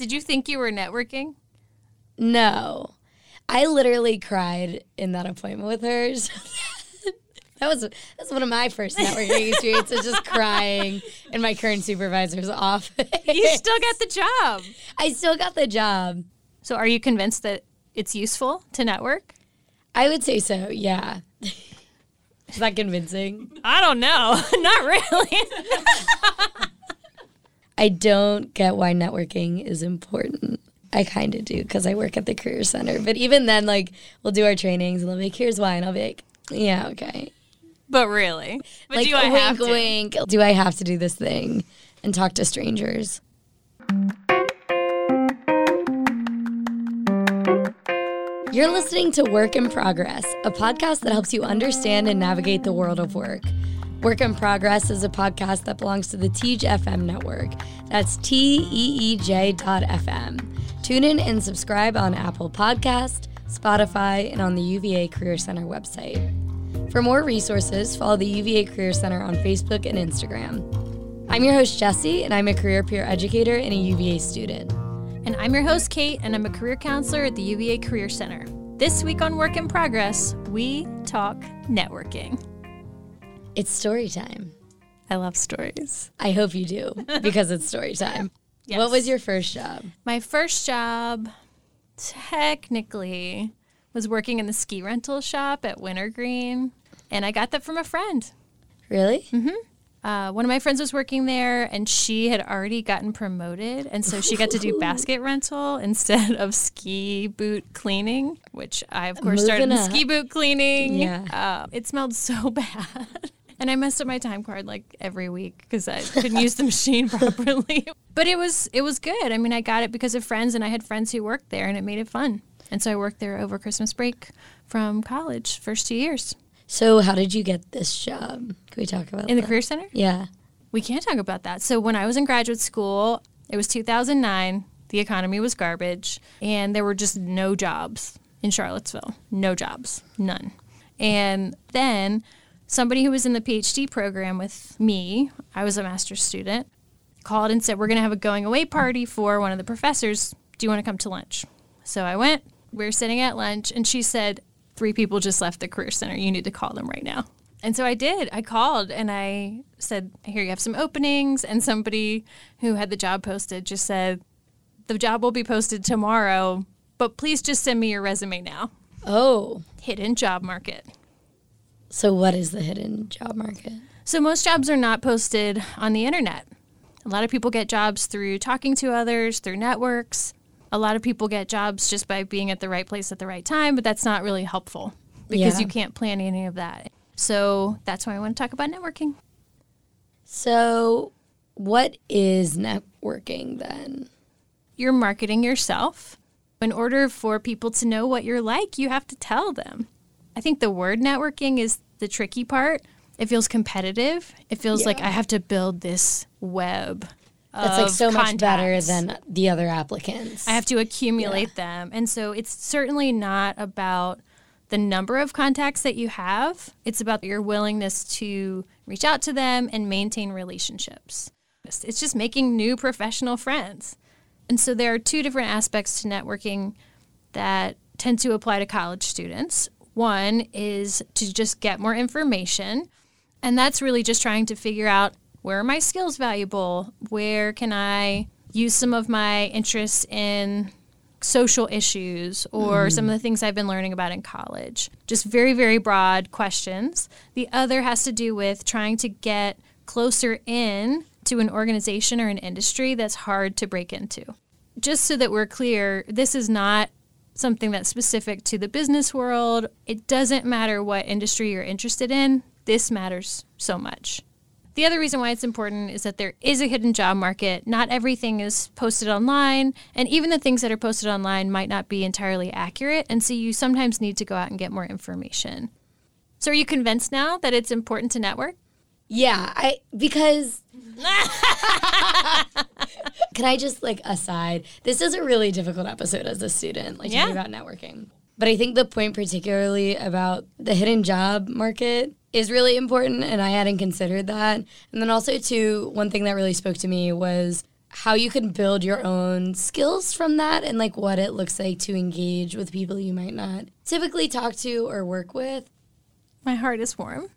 Did you think you were networking? No. I literally cried in that appointment with her. that was that's one of my first networking experiences, just crying in my current supervisor's office. You still got the job. I still got the job. So are you convinced that it's useful to network? I would say so, yeah. Is that convincing? I don't know. Not really. I don't get why networking is important. I kind of do because I work at the Career Center. But even then, like, we'll do our trainings and they'll be like, here's why. And I'll be like, yeah, okay. but really. But like, do I wink, have to? wink. Do I have to do this thing and talk to strangers? You're listening to Work in Progress, a podcast that helps you understand and navigate the world of work. Work in Progress is a podcast that belongs to the Teej FM network. That's T E E J dot FM. Tune in and subscribe on Apple Podcast, Spotify, and on the UVA Career Center website. For more resources, follow the UVA Career Center on Facebook and Instagram. I'm your host, Jesse, and I'm a career peer educator and a UVA student. And I'm your host, Kate, and I'm a career counselor at the UVA Career Center. This week on Work in Progress, we talk networking. It's story time. I love stories. I hope you do because it's story time. Yes. What was your first job? My first job, technically, was working in the ski rental shop at Wintergreen, and I got that from a friend. Really? Uh, one of my friends was working there, and she had already gotten promoted, and so she got to do basket rental instead of ski boot cleaning, which I, of course, started Moving in up. ski boot cleaning. Yeah. Uh, it smelled so bad. And I messed up my time card like every week because I couldn't use the machine properly. But it was it was good. I mean, I got it because of friends, and I had friends who worked there, and it made it fun. And so I worked there over Christmas break from college, first two years So, how did you get this job? Can we talk about in the that? career center. Yeah. We can't talk about that. So when I was in graduate school, it was 2009. The economy was garbage, and there were just no jobs in Charlottesville. No jobs, none. And then somebody who was in the PhD program with me, I was a master's student, called and said, We're going to have a going away party for one of the professors. Do you want to come to lunch? So I went. We were sitting at lunch, and she said, Three people just left the Career Center. You need to call them right now. And so I did. I called and I said, Here, you have some openings. And somebody who had the job posted just said, The job will be posted tomorrow, but please just send me your resume now. Oh, Hidden job market. So what is the hidden job market? So most jobs are not posted on the internet. A lot of people get jobs through talking to others, through networks. A lot of people get jobs just by being at the right place at the right time, but that's not really helpful because Yeah. you can't plan any of that. So that's why I want to talk about networking. So, what is networking then? You're marketing yourself. In order for people to know what you're like, you have to tell them. I think the word networking is the tricky part. It feels competitive. It feels like I have to build this web. That's like so much better than the other applicants. I have to accumulate them. And so it's certainly not about the number of contacts that you have, it's about your willingness to reach out to them and maintain relationships. It's just making new professional friends. And so there are two different aspects to networking that tend to apply to college students. One is to just get more information, and that's really just trying to figure out where are my skills valuable? Where can I use some of my interests in social issues or mm-hmm. some of the things I've been learning about in college? Just very, very broad questions. The other has to do with trying to get closer in to an organization or an industry that's hard to break into. Just so that we're clear, this is not something that's specific to the business world. It doesn't matter what industry you're interested in, this matters so much. The other reason why it's important is that there is a hidden job market. Not everything is posted online, and even the things that are posted online might not be entirely accurate, and so you sometimes need to go out and get more information. So, are you convinced now that it's important to network? Yeah, I because Can I just like aside? This is a really difficult episode as a student, like Yeah. talking about networking. But I think the point particularly about the hidden job market is really important and I hadn't considered that. And then also too, one thing that really spoke to me was how you can build your own skills from that and like what it looks like to engage with people you might not typically talk to or work with. My heart is warm.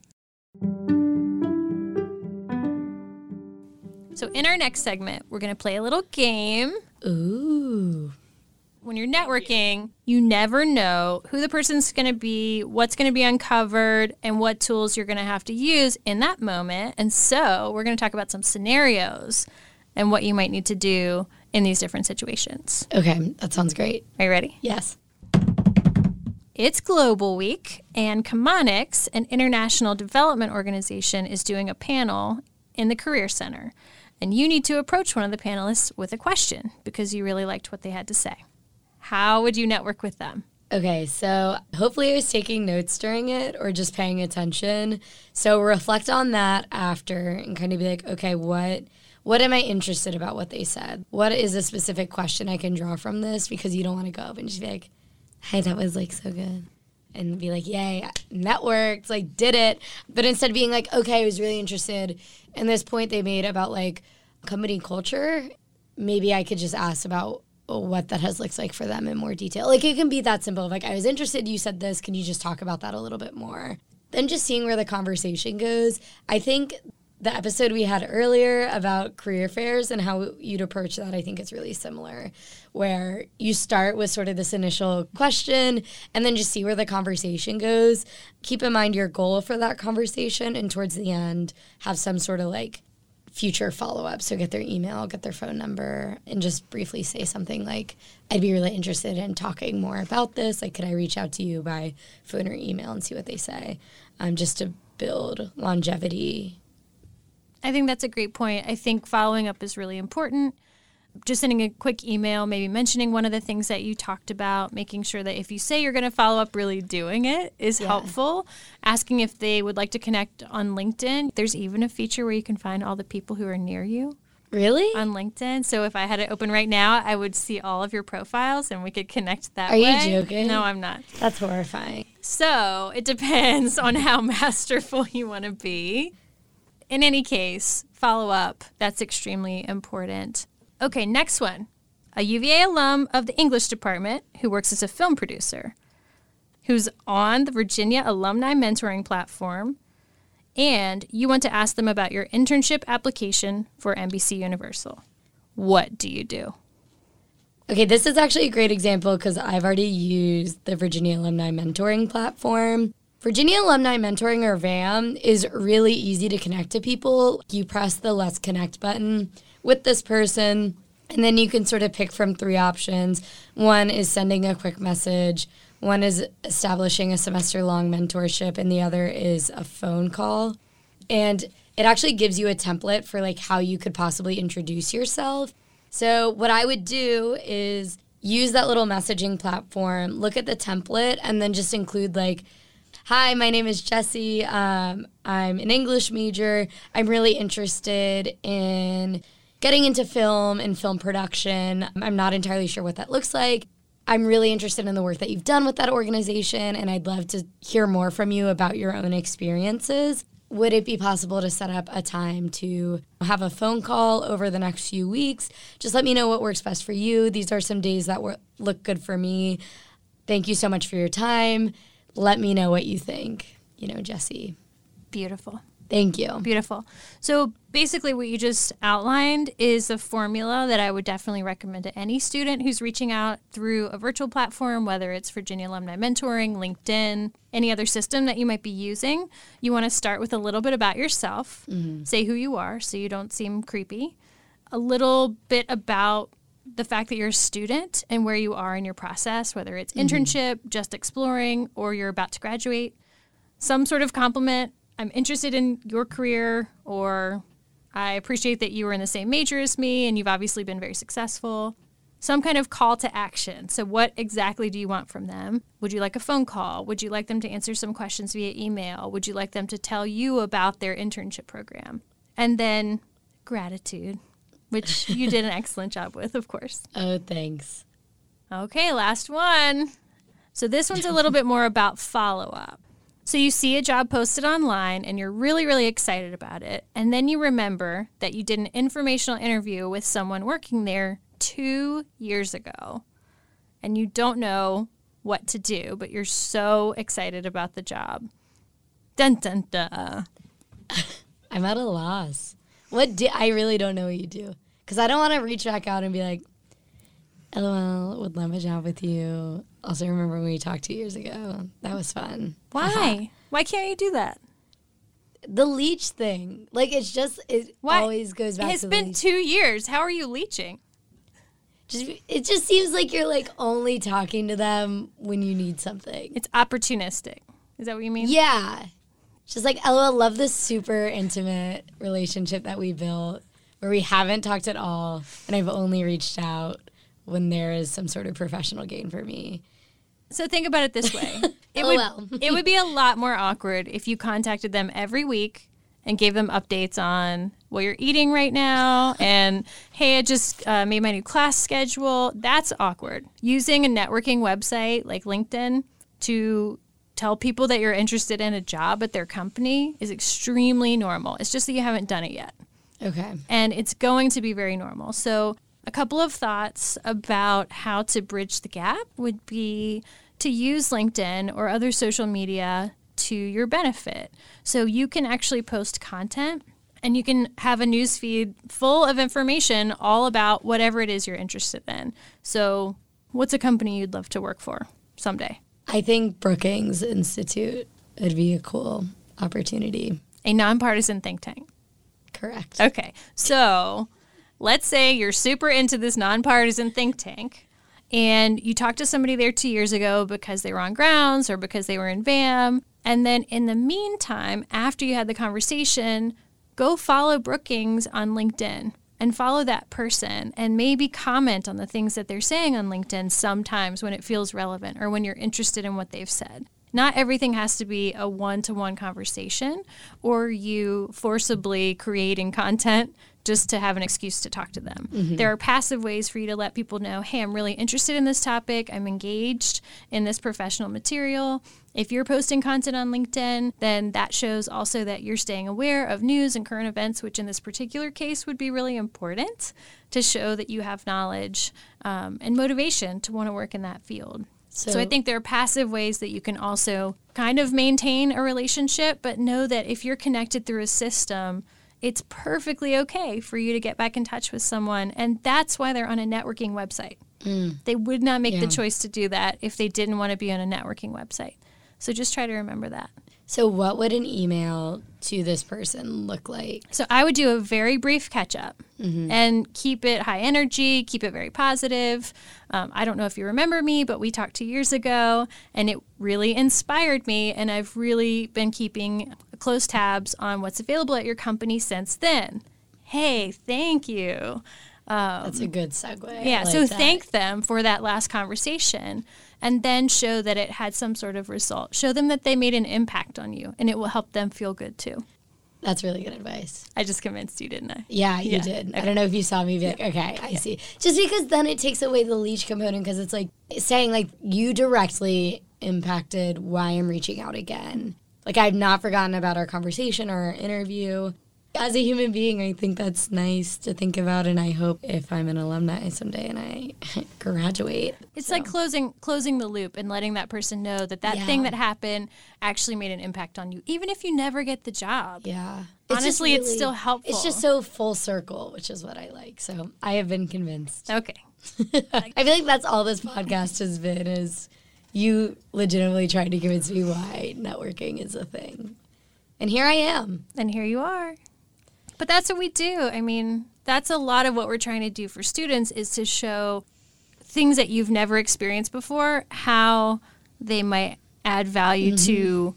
So, in our next segment, we're going to play a little game. Ooh. When you're networking, you never know who the person's going to be, what's going to be uncovered, and what tools you're going to have to use in that moment. And so, we're going to talk about some scenarios and what you might need to do in these different situations. Okay, that sounds great. Are you ready? Yes. It's Global Week, and Chemonics, an international development organization, is doing a panel in the Career Center. And you need to approach one of the panelists with a question because you really liked what they had to say. How would you network with them? Okay, so hopefully I was taking notes during it or just paying attention. So reflect on that after and kind of be like, okay, what what am I interested about what they said? What is a specific question I can draw from this? Because you don't want to go up and just be like, hey, that was like so good. And be like, yay, networked, like did it. But instead being like, okay, I was really interested in this point they made about like company culture, maybe I could just ask about what that has looks like for them in more detail. Like it can be that simple. Like I was interested, you said this. Can you just talk about that a little bit more? Then just seeing where the conversation goes. I think the episode we had earlier about career fairs and how you'd approach that, I think is really similar, where you start with sort of this initial question and then just see where the conversation goes. Keep in mind your goal for that conversation, and towards the end, have some sort of like future follow up. So get their email, get their phone number, and just briefly say something like, I'd be really interested in talking more about this. Like, could I reach out to you by phone or email and see what they say? Um, just to build longevity I think that's a great point. I think following up is really important. Just sending a quick email, maybe mentioning one of the things that you talked about, making sure that if you say you're going to follow up, really doing it is yeah. helpful. Asking if they would like to connect on LinkedIn. There's even a feature where you can find all the people who are near you. Really? On LinkedIn. So if I had it open right now, I would see all of your profiles and we could connect that Are way. you joking? No, I'm not. That's horrifying. So it depends on how masterful you want to be in any case, follow up. That's extremely important. Okay, next one. A UVA alum of the English department who works as a film producer, who's on the Virginia Alumni Mentoring Platform, and you want to ask them about your internship application for NBC Universal. What do you do? Okay, this is actually a great example because I've already used the Virginia Alumni Mentoring Platform. Virginia Alumni Mentoring or VAM is really easy to connect to people. You press the Let's Connect button with this person, and then you can sort of pick from three options. One is sending a quick message, one is establishing a semester long mentorship, and the other is a phone call. And it actually gives you a template for like how you could possibly introduce yourself. So what I would do is use that little messaging platform, look at the template, and then just include like Hi, my name is Jesse. Um, I'm an English major. I'm really interested in getting into film and film production. I'm not entirely sure what that looks like. I'm really interested in the work that you've done with that organization, and I'd love to hear more from you about your own experiences. Would it be possible to set up a time to have a phone call over the next few weeks? Just let me know what works best for you. These are some days that look good for me. Thank you so much for your time let me know what you think, you know, Jesse. Beautiful. Thank you. Beautiful. So basically, what you just outlined is a formula that I would definitely recommend to any student who's reaching out through a virtual platform, whether it's Virginia Alumni Mentoring, LinkedIn, any other system that you might be using. You want to start with a little bit about yourself, mm-hmm. say who you are so you don't seem creepy, a little bit about the fact that you're a student and where you are in your process, whether it's mm-hmm. internship, just exploring, or you're about to graduate. Some sort of compliment. I'm interested in your career, or I appreciate that you were in the same major as me and you've obviously been very successful. Some kind of call to action. So, what exactly do you want from them? Would you like a phone call? Would you like them to answer some questions via email? Would you like them to tell you about their internship program? And then gratitude which you did an excellent job with, of course. Oh, thanks. Okay, last one. So this one's a little bit more about follow up. So you see a job posted online and you're really, really excited about it. And then you remember that you did an informational interview with someone working there two years ago. And you don't know what to do, but you're so excited about the job. Dun dun dun. I'm at a loss. What do I really don't know what you do because I don't want to reach back out and be like, "LOL, would love a job with you." Also, remember when we talked two years ago? That was fun. Why? Why can't you do that? The leech thing, like it's just it Why? always goes back. It's to the been leech. two years. How are you leeching? just it just seems like you're like only talking to them when you need something. It's opportunistic. Is that what you mean? Yeah. Just like LOL, love this super intimate relationship that we built where we haven't talked at all and I've only reached out when there is some sort of professional gain for me. So think about it this way. It would it would be a lot more awkward if you contacted them every week and gave them updates on what you're eating right now and hey, I just uh, made my new class schedule. That's awkward. Using a networking website like LinkedIn to tell people that you're interested in a job at their company is extremely normal. It's just that you haven't done it yet Okay. and it's going to be very normal. So, a couple of thoughts about how to bridge the gap would be to use LinkedIn or other social media to your benefit. So, you can actually post content and you can have a news feed full of information all about whatever it is you're interested in. So, what's a company you'd love to work for someday? I think Brookings Institute would be a cool opportunity. A nonpartisan think tank. Correct. Okay. So let's say you're super into this nonpartisan think tank and you talked to somebody there two years ago because they were on grounds or because they were in VAM. And then in the meantime, after you had the conversation, go follow Brookings on LinkedIn and follow that person and maybe comment on the things that they're saying on LinkedIn sometimes when it feels relevant or when you're interested in what they've said. Not everything has to be a one to one conversation or you forcibly creating content just to have an excuse to talk to them. There are passive ways for you to let people know hey, I'm really interested in this topic, I'm engaged in this professional material. If you're posting content on LinkedIn, then that shows also that you're staying aware of news and current events, which in this particular case would be really important to show that you have knowledge um, and motivation to want to work in that field. So, I think there are passive ways that you can also kind of maintain a relationship, but know that if you're connected through a system, it's perfectly okay for you to get back in touch with someone. And that's why they're on a networking website. Mm. They would not make Yeah. the choice to do that if they didn't want to be on a networking website. So just try to remember that. So, what would an email to this person look like? So I would do a very brief catch up and keep it high energy, keep it very positive. Um, I don't know if you remember me, but we talked two years ago and it really inspired me. And I've really been keeping close tabs on what's available at your company since then. Hey, thank you. That's a good segue. Yeah, like so that. thank them for that last conversation and then show that it had some sort of result. Show them that they made an impact on you and it will help them feel good too. That's really good advice. I just convinced you, didn't I? Yeah, you Yeah, did. I don't know if you saw me be like, okay, I see. Just because then it takes away the leech component because it's like saying like you directly impacted why I'm reaching out again. Like I've not forgotten about our conversation or our interview. As a human being, I think that's nice to think about, and I hope if I'm an alumni someday and I graduate, It's like closing closing the loop and letting that person know that that Yeah. thing that happened actually made an impact on you, even if you never get the job. yeah. Honestly, it's still helpful. It's just so full circle, which is what I like. So I have been convinced. Okay. I feel like that's all this podcast has been is you legitimately trying to convince me why networking is a thing. And here I am. And here you are. But that's what we do. I mean, that's a lot of what we're trying to do for students is to show things that you've never experienced before, how they might add value mm-hmm. to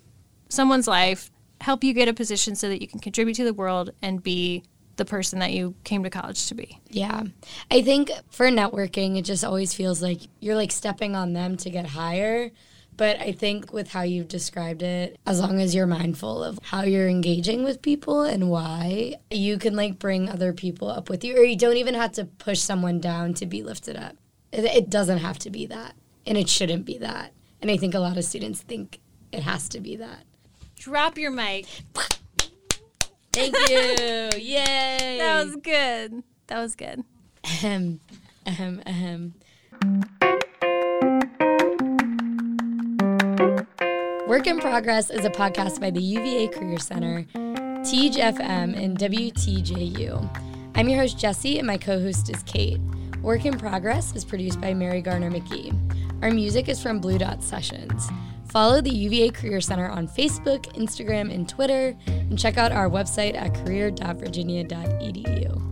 someone's life, help you get a position so that you can contribute to the world and be the person that you came to college to be. Yeah. I think for networking, it just always feels like you're like stepping on them to get higher. But I think with how you've described it, as long as you're mindful of how you're engaging with people and why, you can like bring other people up with you, or you don't even have to push someone down to be lifted up. It, it doesn't have to be that, and it shouldn't be that. And I think a lot of students think it has to be that. Drop your mic. Thank you. Yay. That was good. That was good. Ahem. Ahem. Ahem. Work in Progress is a podcast by the UVA Career Center, Teej FM, and WTJU. I'm your host, Jesse, and my co host is Kate. Work in Progress is produced by Mary Garner McGee. Our music is from Blue Dot Sessions. Follow the UVA Career Center on Facebook, Instagram, and Twitter, and check out our website at career.virginia.edu.